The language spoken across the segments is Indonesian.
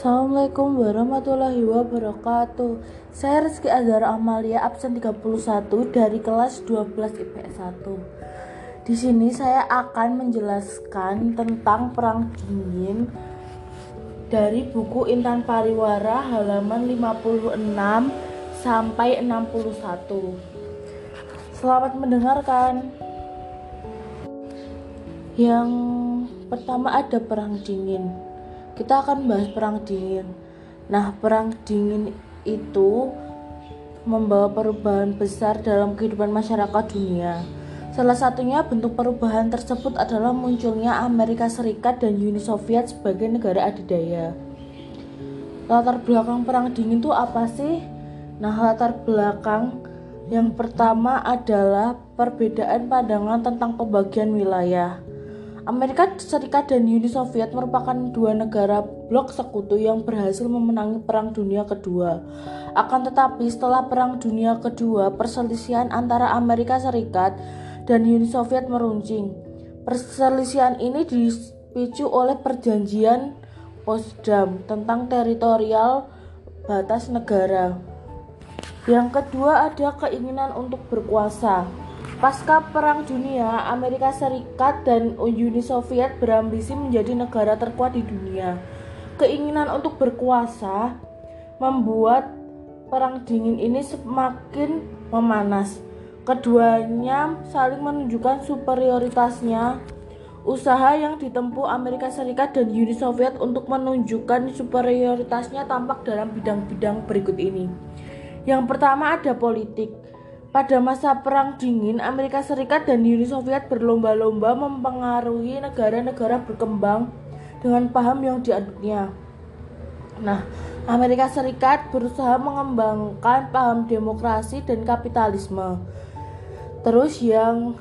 Assalamualaikum warahmatullahi wabarakatuh. Saya Rizky Azhar Amalia absen 31 dari kelas 12 IPS 1 Di sini saya akan menjelaskan tentang perang dingin dari buku Intan Pariwara halaman 56 sampai 61 Selamat mendengarkan. Yang pertama ada perang dingin kita akan bahas perang dingin. Nah, perang dingin itu membawa perubahan besar dalam kehidupan masyarakat dunia. Salah satunya bentuk perubahan tersebut adalah munculnya Amerika Serikat dan Uni Soviet sebagai negara adidaya. Latar belakang perang dingin itu apa sih? Nah, latar belakang yang pertama adalah perbedaan pandangan tentang pembagian wilayah. Amerika Serikat dan Uni Soviet merupakan dua negara blok sekutu yang berhasil memenangi Perang Dunia Kedua. Akan tetapi, setelah Perang Dunia Kedua, perselisihan antara Amerika Serikat dan Uni Soviet meruncing. Perselisihan ini dipicu oleh perjanjian Potsdam tentang teritorial batas negara. Yang kedua ada keinginan untuk berkuasa. Pasca Perang Dunia, Amerika Serikat dan Uni Soviet berambisi menjadi negara terkuat di dunia. Keinginan untuk berkuasa membuat Perang Dingin ini semakin memanas. Keduanya saling menunjukkan superioritasnya. Usaha yang ditempuh Amerika Serikat dan Uni Soviet untuk menunjukkan superioritasnya tampak dalam bidang-bidang berikut ini. Yang pertama ada politik. Pada masa Perang Dingin, Amerika Serikat dan Uni Soviet berlomba-lomba mempengaruhi negara-negara berkembang dengan paham yang diaduknya. Nah, Amerika Serikat berusaha mengembangkan paham demokrasi dan kapitalisme. Terus yang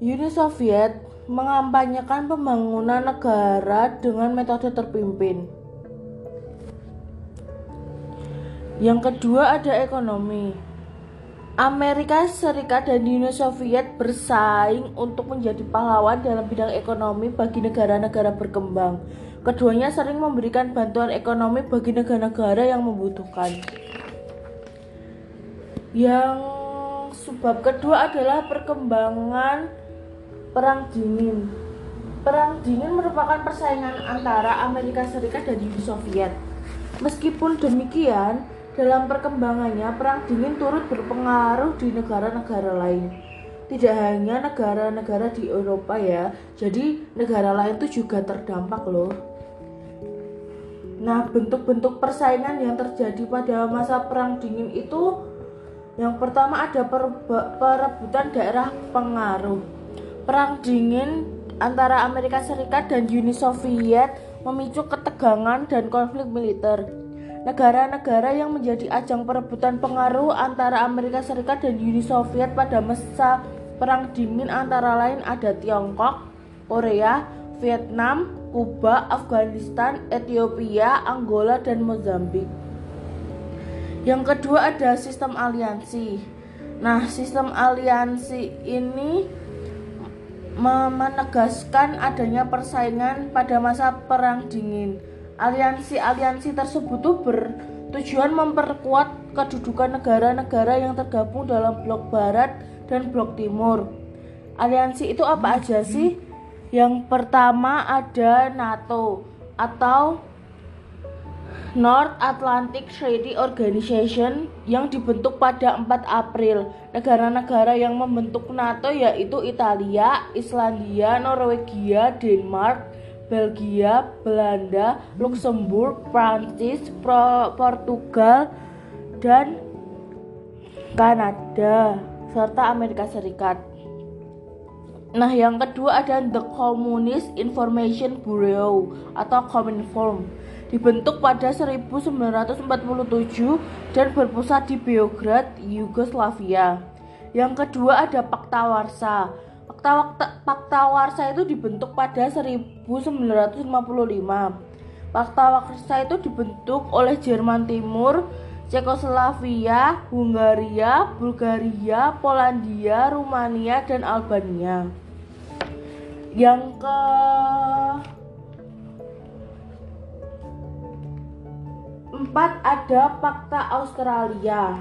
Uni Soviet mengampanyekan pembangunan negara dengan metode terpimpin. Yang kedua ada ekonomi. Amerika Serikat dan Uni Soviet bersaing untuk menjadi pahlawan dalam bidang ekonomi bagi negara-negara berkembang. Keduanya sering memberikan bantuan ekonomi bagi negara-negara yang membutuhkan. Yang sebab kedua adalah perkembangan Perang Dingin. Perang Dingin merupakan persaingan antara Amerika Serikat dan Uni Soviet. Meskipun demikian, dalam perkembangannya, Perang Dingin turut berpengaruh di negara-negara lain. Tidak hanya negara-negara di Eropa ya, jadi negara lain itu juga terdampak loh. Nah, bentuk-bentuk persaingan yang terjadi pada masa Perang Dingin itu yang pertama ada perebutan daerah pengaruh. Perang Dingin antara Amerika Serikat dan Uni Soviet memicu ketegangan dan konflik militer. Negara-negara yang menjadi ajang perebutan pengaruh antara Amerika Serikat dan Uni Soviet pada masa Perang Dingin antara lain ada Tiongkok, Korea, Vietnam, Kuba, Afghanistan, Ethiopia, Angola, dan Mozambik. Yang kedua ada sistem aliansi. Nah, sistem aliansi ini menegaskan adanya persaingan pada masa Perang Dingin Aliansi-aliansi tersebut tuh bertujuan memperkuat kedudukan negara-negara yang tergabung dalam blok barat dan blok timur. Aliansi itu apa aja sih? Yang pertama ada NATO atau North Atlantic Treaty Organization yang dibentuk pada 4 April. Negara-negara yang membentuk NATO yaitu Italia, Islandia, Norwegia, Denmark, Belgia, Belanda, Luxembourg, Prancis, Portugal, dan Kanada serta Amerika Serikat. Nah, yang kedua ada The Communist Information Bureau atau Cominform. Dibentuk pada 1947 dan berpusat di Beograd, Yugoslavia. Yang kedua ada Pakta Warsa Fakta, Fakta Warsa itu dibentuk pada 1955. Fakta Warsa itu dibentuk oleh Jerman Timur, Cekoslovakia, Hungaria, Bulgaria, Polandia, Rumania, dan Albania. Yang ke Empat ada Fakta Australia,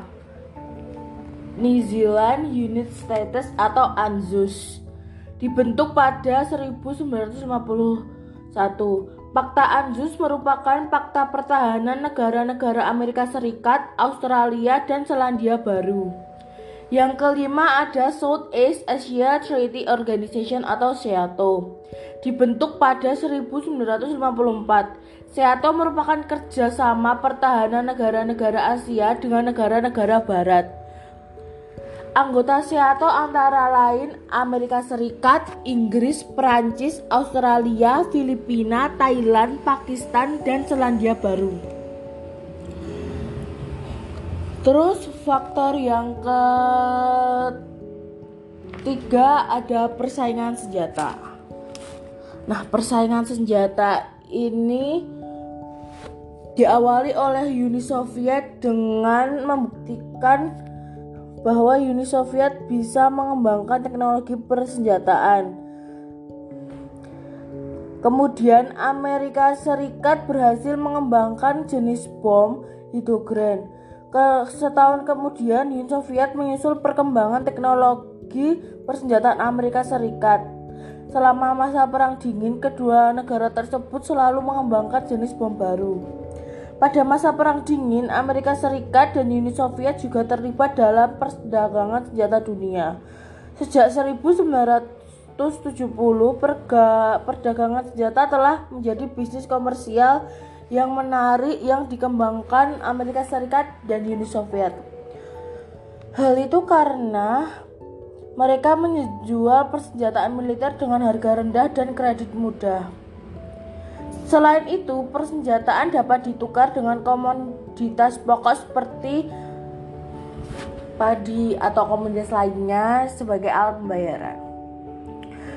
New Zealand Unit Status atau ANZUS. Dibentuk pada 1951. Fakta ANZUS merupakan fakta pertahanan negara-negara Amerika Serikat, Australia, dan Selandia Baru. Yang kelima ada Southeast Asia Treaty Organization atau SEATO. Dibentuk pada 1954. SEATO merupakan kerjasama pertahanan negara-negara Asia dengan negara-negara Barat. Anggota SEATO antara lain Amerika Serikat, Inggris, Prancis, Australia, Filipina, Thailand, Pakistan, dan Selandia Baru. Terus faktor yang ketiga ada persaingan senjata. Nah, persaingan senjata ini diawali oleh Uni Soviet dengan membuktikan bahwa Uni Soviet bisa mengembangkan teknologi persenjataan. Kemudian Amerika Serikat berhasil mengembangkan jenis bom hidrogen. Setahun kemudian Uni Soviet menyusul perkembangan teknologi persenjataan Amerika Serikat. Selama masa Perang Dingin, kedua negara tersebut selalu mengembangkan jenis bom baru. Pada masa Perang Dingin, Amerika Serikat dan Uni Soviet juga terlibat dalam perdagangan senjata dunia. Sejak 1970, perga, perdagangan senjata telah menjadi bisnis komersial yang menarik yang dikembangkan Amerika Serikat dan Uni Soviet. Hal itu karena mereka menjual persenjataan militer dengan harga rendah dan kredit mudah. Selain itu, persenjataan dapat ditukar dengan komoditas pokok seperti padi atau komoditas lainnya sebagai alat pembayaran.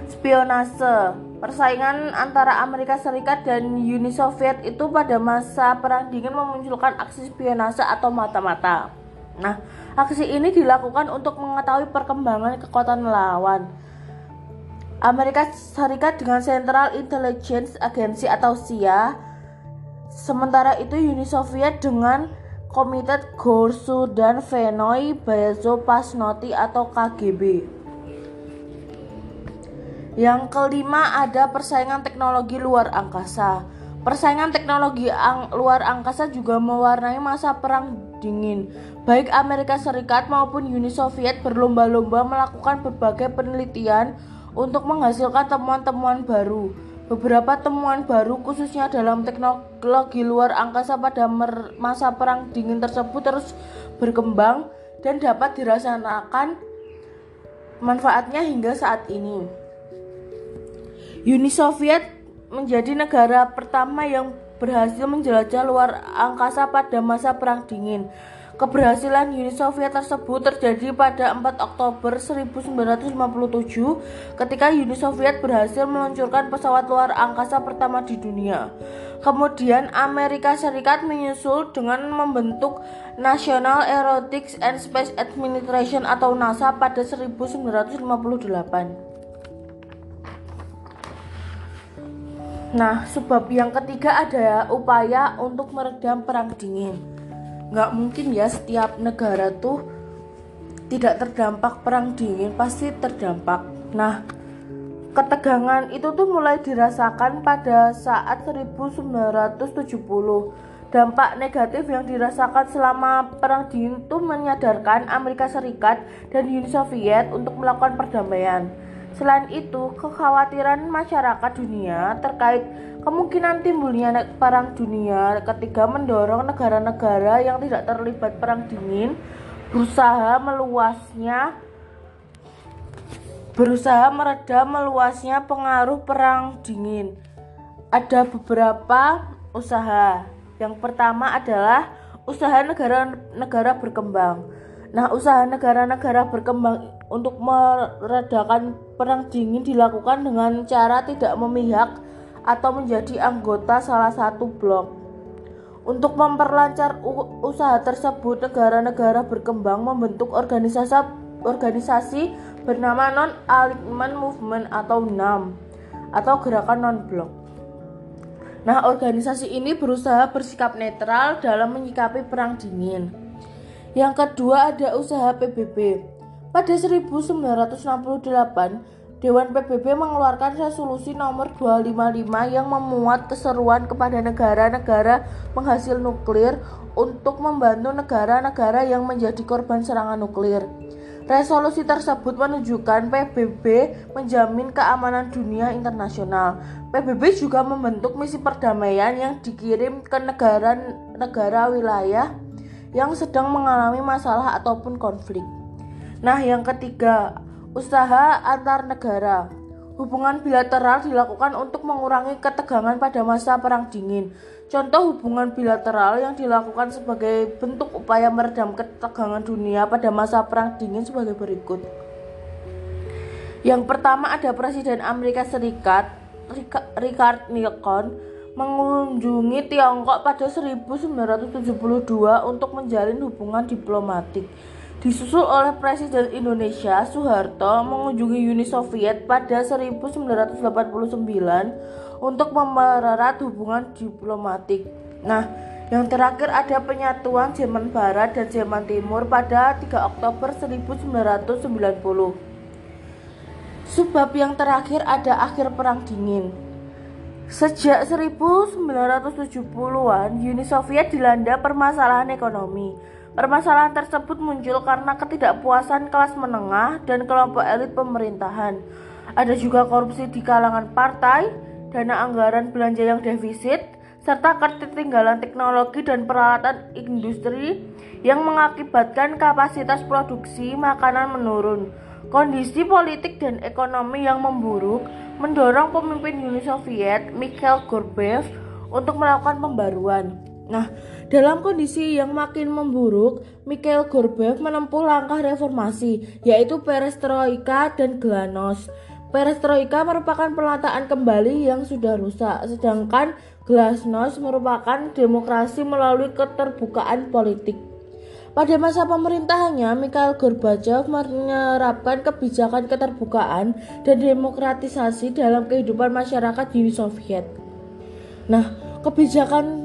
Spionase Persaingan antara Amerika Serikat dan Uni Soviet itu pada masa Perang Dingin memunculkan aksi spionase atau mata-mata. Nah, aksi ini dilakukan untuk mengetahui perkembangan kekuatan lawan. Amerika Serikat dengan Central Intelligence Agency atau CIA. Sementara itu Uni Soviet dengan Komitet Gorsu dan Venoy Pasnoti atau KGB. Yang kelima ada persaingan teknologi luar angkasa. Persaingan teknologi ang luar angkasa juga mewarnai masa perang dingin. Baik Amerika Serikat maupun Uni Soviet berlomba-lomba melakukan berbagai penelitian untuk menghasilkan temuan-temuan baru. Beberapa temuan baru khususnya dalam teknologi luar angkasa pada masa perang dingin tersebut terus berkembang dan dapat dirasakan manfaatnya hingga saat ini. Uni Soviet menjadi negara pertama yang berhasil menjelajah luar angkasa pada masa perang dingin. Keberhasilan Uni Soviet tersebut terjadi pada 4 Oktober 1957 ketika Uni Soviet berhasil meluncurkan pesawat luar angkasa pertama di dunia. Kemudian Amerika Serikat menyusul dengan membentuk National Aeronautics and Space Administration atau NASA pada 1958. Nah, sebab yang ketiga ada upaya untuk meredam perang dingin nggak mungkin ya setiap negara tuh tidak terdampak perang dingin pasti terdampak. Nah ketegangan itu tuh mulai dirasakan pada saat 1970 dampak negatif yang dirasakan selama perang dingin itu menyadarkan Amerika Serikat dan Uni Soviet untuk melakukan perdamaian Selain itu, kekhawatiran masyarakat dunia terkait kemungkinan timbulnya perang dunia ketiga mendorong negara-negara yang tidak terlibat perang dingin berusaha meluasnya berusaha meredam meluasnya pengaruh perang dingin. Ada beberapa usaha. Yang pertama adalah usaha negara-negara berkembang. Nah, usaha negara-negara berkembang untuk meredakan perang dingin dilakukan dengan cara tidak memihak atau menjadi anggota salah satu blok. Untuk memperlancar usaha tersebut, negara-negara berkembang membentuk organisasi organisasi bernama Non-Alignment Movement atau NAM atau Gerakan Non-Blok. Nah, organisasi ini berusaha bersikap netral dalam menyikapi perang dingin. Yang kedua ada usaha PBB. Pada 1968, Dewan PBB mengeluarkan resolusi nomor 255 yang memuat keseruan kepada negara-negara penghasil nuklir untuk membantu negara-negara yang menjadi korban serangan nuklir. Resolusi tersebut menunjukkan PBB menjamin keamanan dunia internasional. PBB juga membentuk misi perdamaian yang dikirim ke negara-negara wilayah yang sedang mengalami masalah ataupun konflik. Nah, yang ketiga, Usaha antar negara Hubungan bilateral dilakukan untuk mengurangi ketegangan pada masa Perang Dingin. Contoh hubungan bilateral yang dilakukan sebagai bentuk upaya meredam ketegangan dunia pada masa Perang Dingin sebagai berikut. Yang pertama ada Presiden Amerika Serikat Richard Nixon mengunjungi Tiongkok pada 1972 untuk menjalin hubungan diplomatik disusul oleh Presiden Indonesia Soeharto mengunjungi Uni Soviet pada 1989 untuk mempererat hubungan diplomatik. Nah, yang terakhir ada penyatuan Jerman Barat dan Jerman Timur pada 3 Oktober 1990. Sebab yang terakhir ada akhir Perang Dingin. Sejak 1970-an, Uni Soviet dilanda permasalahan ekonomi Permasalahan tersebut muncul karena ketidakpuasan kelas menengah dan kelompok elit pemerintahan. Ada juga korupsi di kalangan partai, dana anggaran belanja yang defisit, serta ketertinggalan teknologi dan peralatan industri yang mengakibatkan kapasitas produksi makanan menurun. Kondisi politik dan ekonomi yang memburuk mendorong pemimpin Uni Soviet Mikhail Gorbachev untuk melakukan pembaruan. Nah, dalam kondisi yang makin memburuk, Mikhail Gorbachev menempuh langkah reformasi, yaitu perestroika dan glasnost. Perestroika merupakan pelataan kembali yang sudah rusak, sedangkan glasnost merupakan demokrasi melalui keterbukaan politik. Pada masa pemerintahannya, Mikhail Gorbachev menerapkan kebijakan keterbukaan dan demokratisasi dalam kehidupan masyarakat Uni Soviet. Nah, kebijakan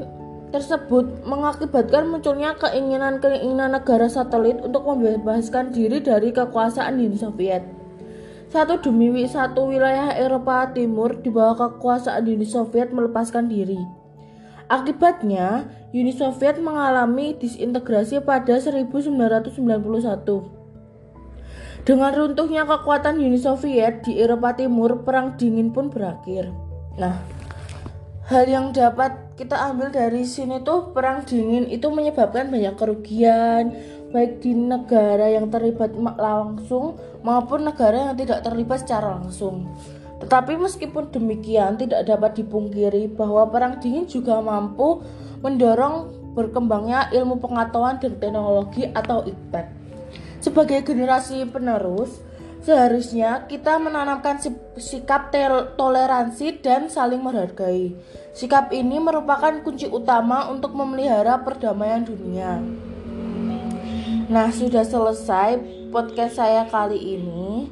tersebut mengakibatkan munculnya keinginan-keinginan negara satelit untuk membebaskan diri dari kekuasaan Uni Soviet. Satu demi satu wilayah Eropa Timur di bawah kekuasaan Uni Soviet melepaskan diri. Akibatnya, Uni Soviet mengalami disintegrasi pada 1991. Dengan runtuhnya kekuatan Uni Soviet di Eropa Timur, Perang Dingin pun berakhir. Nah, hal yang dapat kita ambil dari sini tuh perang dingin itu menyebabkan banyak kerugian baik di negara yang terlibat langsung maupun negara yang tidak terlibat secara langsung. Tetapi meskipun demikian tidak dapat dipungkiri bahwa perang dingin juga mampu mendorong berkembangnya ilmu pengetahuan dan teknologi atau IPTEK. Sebagai generasi penerus, Seharusnya kita menanamkan sikap toleransi dan saling menghargai. Sikap ini merupakan kunci utama untuk memelihara perdamaian dunia. Nah, sudah selesai podcast saya kali ini.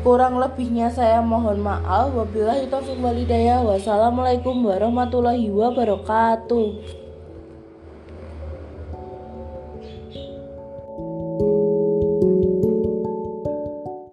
Kurang lebihnya saya mohon maaf. Wabillahi taufiq walhidayah. Wassalamualaikum warahmatullahi wabarakatuh.